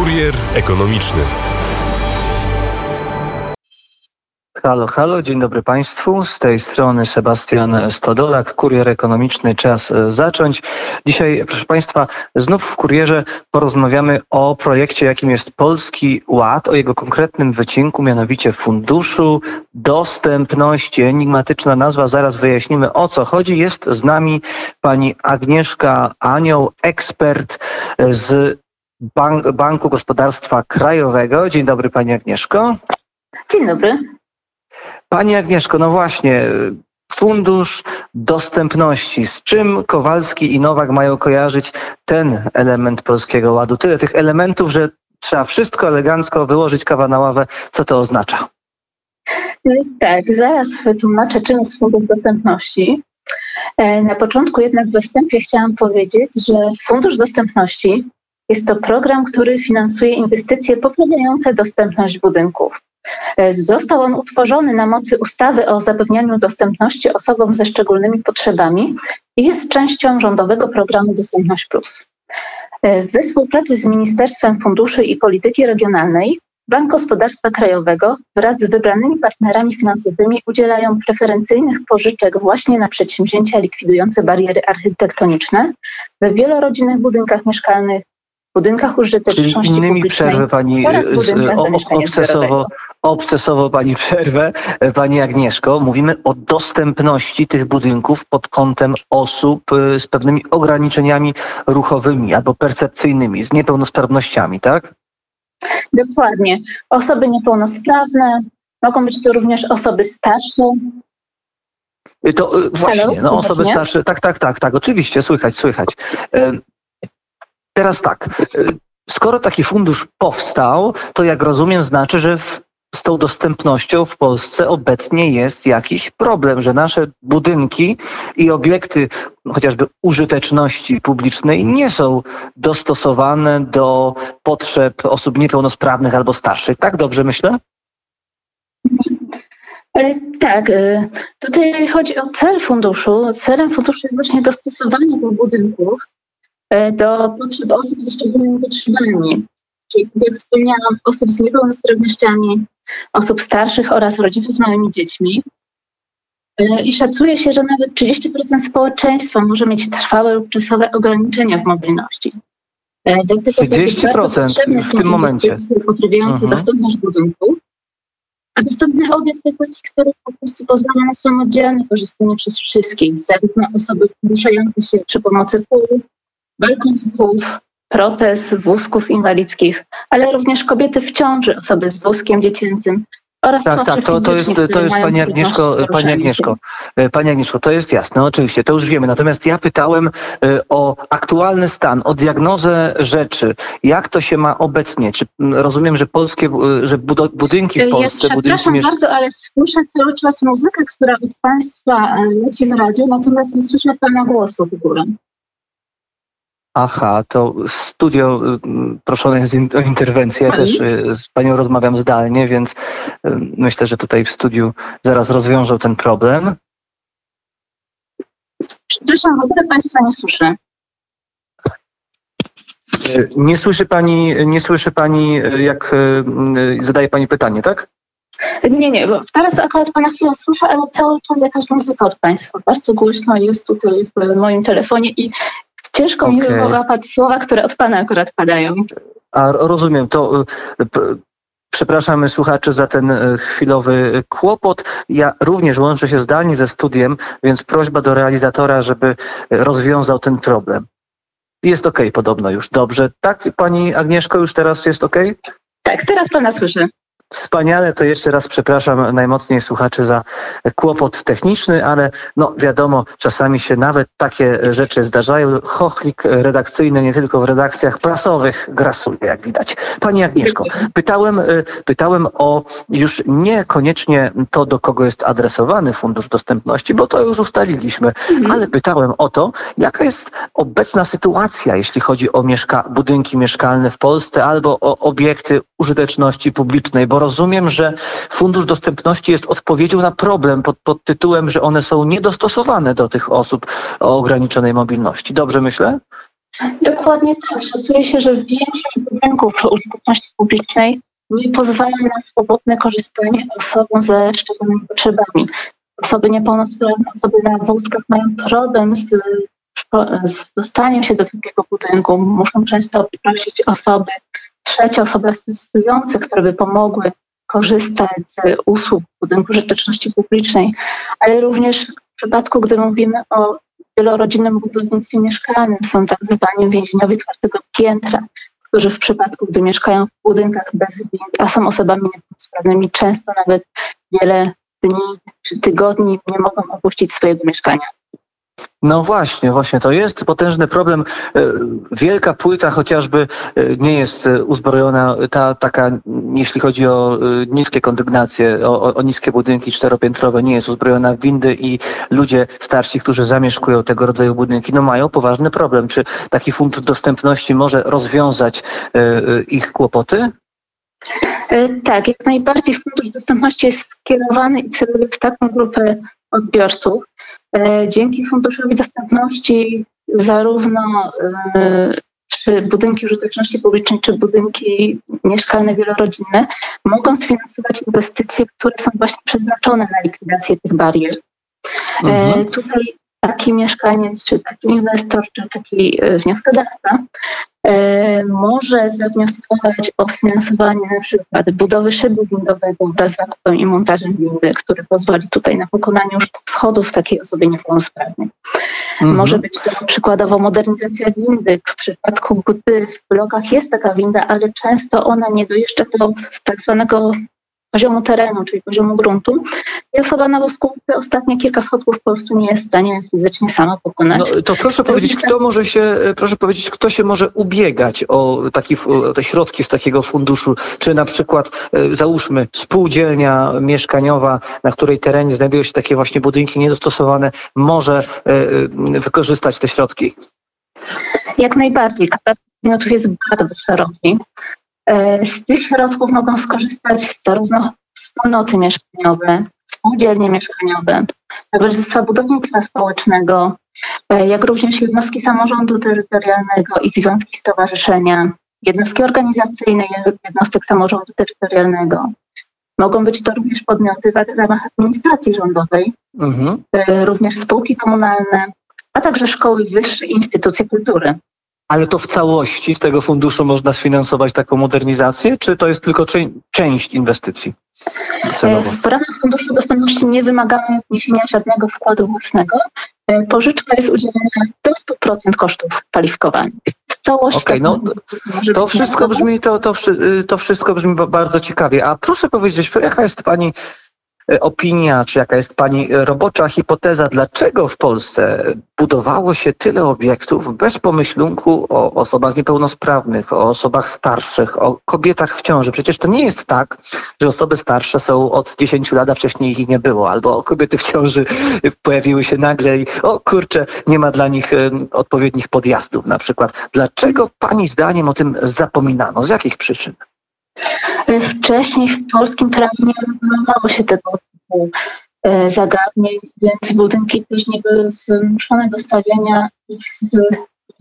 Kurier ekonomiczny. Halo, halo, dzień dobry Państwu. Z tej strony Sebastian Stodolak, kurier ekonomiczny. Czas e, zacząć. Dzisiaj, proszę Państwa, znów w kurierze porozmawiamy o projekcie, jakim jest Polski Ład, o jego konkretnym wycinku, mianowicie Funduszu Dostępności. Enigmatyczna nazwa, zaraz wyjaśnimy o co chodzi. Jest z nami pani Agnieszka Anioł, ekspert z Bank, Banku Gospodarstwa Krajowego. Dzień dobry Pani Agnieszko. Dzień dobry. Pani Agnieszko, no właśnie, Fundusz Dostępności. Z czym Kowalski i Nowak mają kojarzyć ten element Polskiego Ładu? Tyle tych elementów, że trzeba wszystko elegancko wyłożyć kawa na ławę. Co to oznacza? Tak, zaraz wytłumaczę, czym jest Fundusz Dostępności. E, na początku jednak w występie chciałam powiedzieć, że Fundusz Dostępności jest to program, który finansuje inwestycje poprawiające dostępność budynków. E, został on utworzony na mocy ustawy o zapewnianiu dostępności osobom ze szczególnymi potrzebami i jest częścią rządowego programu Dostępność Plus. E, we współpracy z Ministerstwem Funduszy i Polityki Regionalnej Bank Gospodarstwa Krajowego wraz z wybranymi partnerami finansowymi udzielają preferencyjnych pożyczek właśnie na przedsięwzięcia likwidujące bariery architektoniczne we wielorodzinnych budynkach mieszkalnych, budynkach użyteczności Czyli innymi przerwę pani obcesowo, obcesowo pani przerwę, pani Agnieszko. Mówimy o dostępności tych budynków pod kątem osób y, z pewnymi ograniczeniami ruchowymi albo percepcyjnymi, z niepełnosprawnościami, tak? Dokładnie. Osoby niepełnosprawne, mogą być to również osoby starsze, y, to właśnie, no osoby starsze, tak, tak, tak, tak, oczywiście, słychać, słychać. Teraz tak, skoro taki fundusz powstał, to jak rozumiem, znaczy, że w, z tą dostępnością w Polsce obecnie jest jakiś problem, że nasze budynki i obiekty chociażby użyteczności publicznej nie są dostosowane do potrzeb osób niepełnosprawnych albo starszych. Tak dobrze myślę? E, tak, e, tutaj chodzi o cel funduszu. Celem funduszu jest właśnie dostosowanie tych budynków E, do potrzeb osób ze szczególnymi potrzebami. Czyli, tak jak wspomniałam, osób z niepełnosprawnościami, osób starszych oraz rodziców z małymi dziećmi. E, I szacuje się, że nawet 30% społeczeństwa może mieć trwałe lub czasowe ograniczenia w mobilności. E, dlatego 30% w tym momencie. Poprawiające mhm. dostępność budynków, a dostępny obiekt to taki, który po prostu pozwala na samodzielne korzystanie przez wszystkich, zarówno osoby poruszające się przy pomocy kół, balkoników, protez, wózków inwalidzkich, ale również kobiety w ciąży, osoby z wózkiem dziecięcym, oraz tak, tak, to, to jest, to jest Pani Agnieszko, Pani Agnieszko, e, Pani Agnieszko, to jest jasne, oczywiście, to już wiemy. Natomiast ja pytałem e, o aktualny stan, o diagnozę rzeczy. Jak to się ma obecnie? Czy rozumiem, że polskie, e, że budynki w Polsce, ja budynki mieszkalne. bardzo, ale słyszę cały czas muzykę, która od Państwa leci w radio, natomiast nie słyszę Pana głosu w górę. Aha, to studio y, proszone jest o interwencję. Ja też y, z panią rozmawiam zdalnie, więc y, myślę, że tutaj w studiu zaraz rozwiążą ten problem. Przepraszam, w ogóle państwa nie słyszę. Nie słyszy pani, nie słyszy pani, jak zadaje pani pytanie, tak? Nie, nie, bo teraz akurat pana chwilę słyszę, ale cały czas jakaś muzyka od państwa. Bardzo głośno jest tutaj w moim telefonie i Ciężko okay. mi wyłapać słowa, które od Pana akurat padają. A rozumiem, to y, Przepraszamy słuchaczy za ten y, chwilowy kłopot. Ja również łączę się zdalnie ze studiem, więc prośba do realizatora, żeby rozwiązał ten problem. Jest ok, podobno już. Dobrze. Tak, pani Agnieszko, już teraz jest ok? Tak, teraz pana słyszę. Wspaniale, to jeszcze raz przepraszam najmocniej słuchaczy za kłopot techniczny, ale no wiadomo, czasami się nawet takie rzeczy zdarzają. Chochlik redakcyjny nie tylko w redakcjach prasowych grasuje, jak widać. Pani Agnieszko, pytałem, y, pytałem o już niekoniecznie to, do kogo jest adresowany Fundusz Dostępności, bo to już ustaliliśmy, mhm. ale pytałem o to, jaka jest obecna sytuacja, jeśli chodzi o mieszka budynki mieszkalne w Polsce albo o obiekty użyteczności publicznej, bo rozumiem, że Fundusz Dostępności jest odpowiedzią na problem pod, pod tytułem, że one są niedostosowane do tych osób o ograniczonej mobilności. Dobrze myślę? Dokładnie tak. Szacuje się, że większość budynków użyteczności publicznej nie pozwala na swobodne korzystanie osobom ze szczególnymi potrzebami. Osoby niepełnosprawne, osoby na wózkach mają problem z, z dostaniem się do takiego budynku. Muszą często prosić osoby, trzecie osoby asystujące, które by pomogły korzystać z usług budynku użyteczności publicznej, ale również w przypadku, gdy mówimy o wielorodzinnym budownictwie mieszkalnym, są tak zwani więźniowie czwartego piętra, którzy w przypadku, gdy mieszkają w budynkach bez wind, a są osobami niepełnosprawnymi, często nawet wiele dni czy tygodni nie mogą opuścić swojego mieszkania. No właśnie, właśnie, to jest potężny problem. E, wielka płyta chociażby e, nie jest e, uzbrojona, ta taka, jeśli chodzi o niskie kondygnacje, o, o niskie budynki czteropiętrowe, nie jest uzbrojona windy i ludzie starsi, którzy zamieszkują tego rodzaju budynki, no mają poważny problem. Czy taki fundusz dostępności może rozwiązać ich kłopoty? Tak, jak najbardziej Fundusz Dostępności jest skierowany i celuje w taką grupę odbiorców. E, dzięki Funduszowi Dostępności zarówno e, czy budynki użyteczności publicznej, czy budynki mieszkalne wielorodzinne mogą sfinansować inwestycje, które są właśnie przeznaczone na likwidację tych barier. E, mhm. Tutaj taki mieszkaniec, czy taki inwestor, czy taki wnioskodawca E, może zawnioskować o sfinansowanie na przykład budowy szybu windowego wraz z zakupem i montażem windy, który pozwoli tutaj na pokonanie już schodów takiej osobie niepełnosprawnej. Mhm. Może być to przykładowo modernizacja windy w przypadku, gdy w blokach jest taka winda, ale często ona nie dojeżdża do tak zwanego poziomu terenu, czyli poziomu gruntu i osoba na wózku te ostatnie kilka schodków po prostu nie jest w stanie fizycznie sama pokonać. No, to proszę powiedzieć, kto może się, proszę powiedzieć, kto się może ubiegać o, taki, o te środki z takiego funduszu, czy na przykład e, załóżmy spółdzielnia mieszkaniowa, na której terenie znajdują się takie właśnie budynki niedostosowane, może e, e, wykorzystać te środki? Jak najbardziej. Katalog podmiotów jest bardzo szeroki. E, z tych środków mogą skorzystać zarówno wspólnoty mieszkaniowe, spółdzielnie mieszkaniowe, towarzystwa budownictwa społecznego, e, jak również jednostki samorządu terytorialnego i związki stowarzyszenia, jednostki organizacyjne jednostek samorządu terytorialnego. Mogą być to również podmioty w ramach administracji rządowej, mhm. E, również spółki komunalne, a także szkoły wyższe i instytucje kultury ale to w całości z tego funduszu można sfinansować taką modernizację, czy to jest tylko część inwestycji? Celowo? W ramach Funduszu Dostępności nie wymagamy wniesienia żadnego wkładu własnego. E, pożyczka jest udzielona do 100% kosztów kwalifikowanych. Okej, okay, no to, to wszystko brzmi, to, to, to wszystko brzmi bardzo ciekawie. A proszę powiedzieć, jaka jest Pani E, opinia, czy jaka jest Pani robocza hipoteza, dlaczego w Polsce budowało się tyle obiektów bez pomyślunku o osobach niepełnosprawnych, o osobach starszych, o kobietach w ciąży? Przecież to nie jest tak, że osoby starsze są od 10 lat, a wcześniej ich nie było, albo kobiety w ciąży pojawiły się nagle i o kurczę, nie ma dla nich odpowiednich podjazdów na przykład. Dlaczego Pani zdaniem o tym zapominano? Z jakich przyczyn? Wcześniej w polskim prawie nie regulowało się tego typu e, zagadnień, więc budynki też nie były zmuszone do stawiania ich z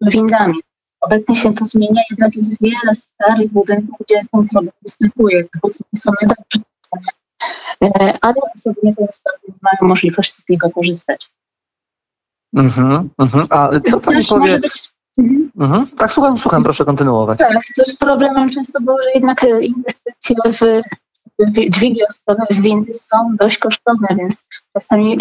windami. Obecnie się to zmienia, jednak jest wiele starych budynków, gdzie ten problem występuje. Budynki są nie tak przygotowane, ale osoby niepełnosprawne nie mają możliwości z niego korzystać. Mhm, mhm. A co pani powie? Być Mhm. Mhm. Tak, słucham, słucham, proszę kontynuować. Tak, też problemem często było, że jednak e, inwestycje w, dźwigi osobowe, w windy są dość kosztowne, więc czasami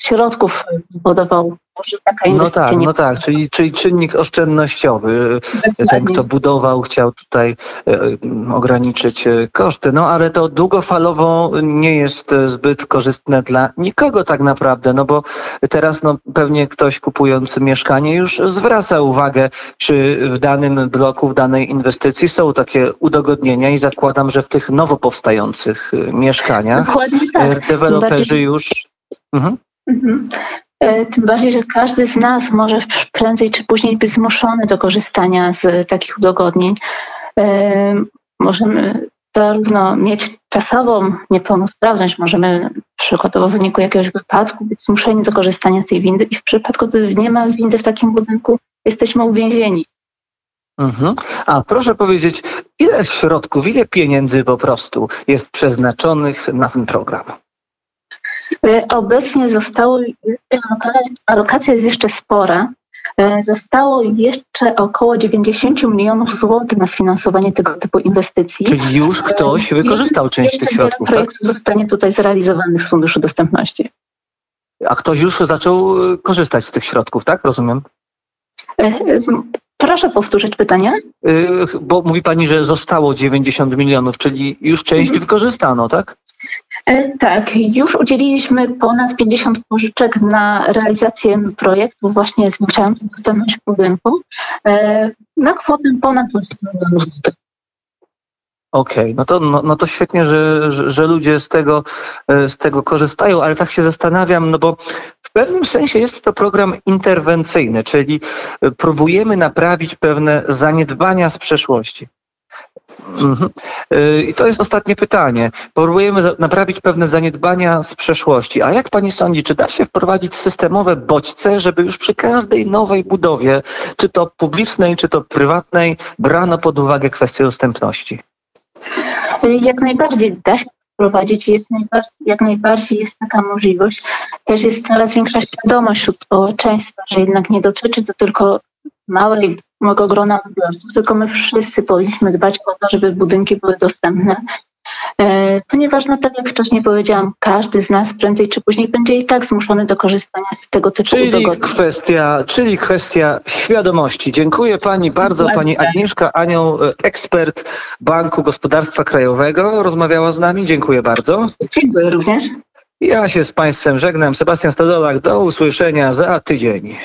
środków powodował że taka no inwestycja No tak, nie no tak, czyli, czyli czynnik oszczędnościowy. Dokładnie. Ten, kto budował, chciał tutaj e, ograniczyć e, koszty. No ale to długofalowo nie jest zbyt korzystne dla nikogo tak naprawdę, no bo teraz no, pewnie ktoś kupując mieszkanie już zwraca uwagę, czy w danym bloku, w danej inwestycji są takie udogodnienia i zakładam, że w tych nowo powstających e, mieszkaniach tak. deweloperzy już... Mhm. Mhm. E, tym bardziej, że każdy z nas może prędzej czy później być zmuszony do korzystania z takich udogodnień. E, możemy zarówno mieć czasową niepełnosprawność, możemy przykładowo w wyniku jakiegoś wypadku być zmuszeni do korzystania z tej windy i w przypadku, gdy nie ma windy w takim budynku, jesteśmy uwięzieni. Mhm. A proszę powiedzieć, ile środków, ile pieniędzy po prostu jest przeznaczonych na ten program? E, obecnie zostało, alokacja jest jeszcze spora. E, zostało jeszcze około 90 milionów złotych na sfinansowanie tego typu inwestycji. Czyli już ktoś wykorzystał część tych środków, tak? projekt zostanie tutaj zrealizowany z Funduszu Dostępności. A ktoś już zaczął korzystać z tych środków, tak? Rozumiem. Proszę powtórzyć pytanie. Bo mówi Pani, że zostało 90 milionów, czyli już część mhm. wykorzystano, tak? E, tak, już udzieliliśmy ponad 50 pożyczek na realizację projektu właśnie zwiększających dostępność budynku e, na kwotę ponad 20 milionów złotych. Okej, okay, no, to, no, no to świetnie, że, że, że, ludzie z tego, e, z tego korzystają, ale tak się zastanawiam, no bo w pewnym sensie jest to program interwencyjny, czyli próbujemy naprawić pewne zaniedbania z przeszłości. Mhm. E, I to jest ostatnie pytanie. Próbujemy naprawić pewne zaniedbania z przeszłości. A jak pani sądzi, czy da się wprowadzić systemowe bodźce, żeby już przy każdej nowej budowie, czy to publicznej, czy to prywatnej, brano pod uwagę kwestię dostępności? Jak najbardziej da się wprowadzić, jest najbardziej, jak najbardziej jest taka możliwość. Też jest coraz większa świadomość wśród społeczeństwa, że jednak nie dotyczy to tylko małego grona odbiorców, tylko my wszyscy powinniśmy dbać o to, żeby budynki były dostępne E, ponieważ, no tak jak wcześniej powiedziałam, każdy z nas prędzej czy później będzie i tak zmuszony do korzystania z tego typu czyli udogodnień. Kwestia, czyli kwestia świadomości. Dziękuję Pani bardzo. Pani Agnieszka Anioł, ekspert Banku Gospodarstwa Krajowego, rozmawiała z nami. Dziękuję bardzo. Dziękuję również. Ja się z Państwem żegnam. Sebastian Stodolak, do usłyszenia za tydzień.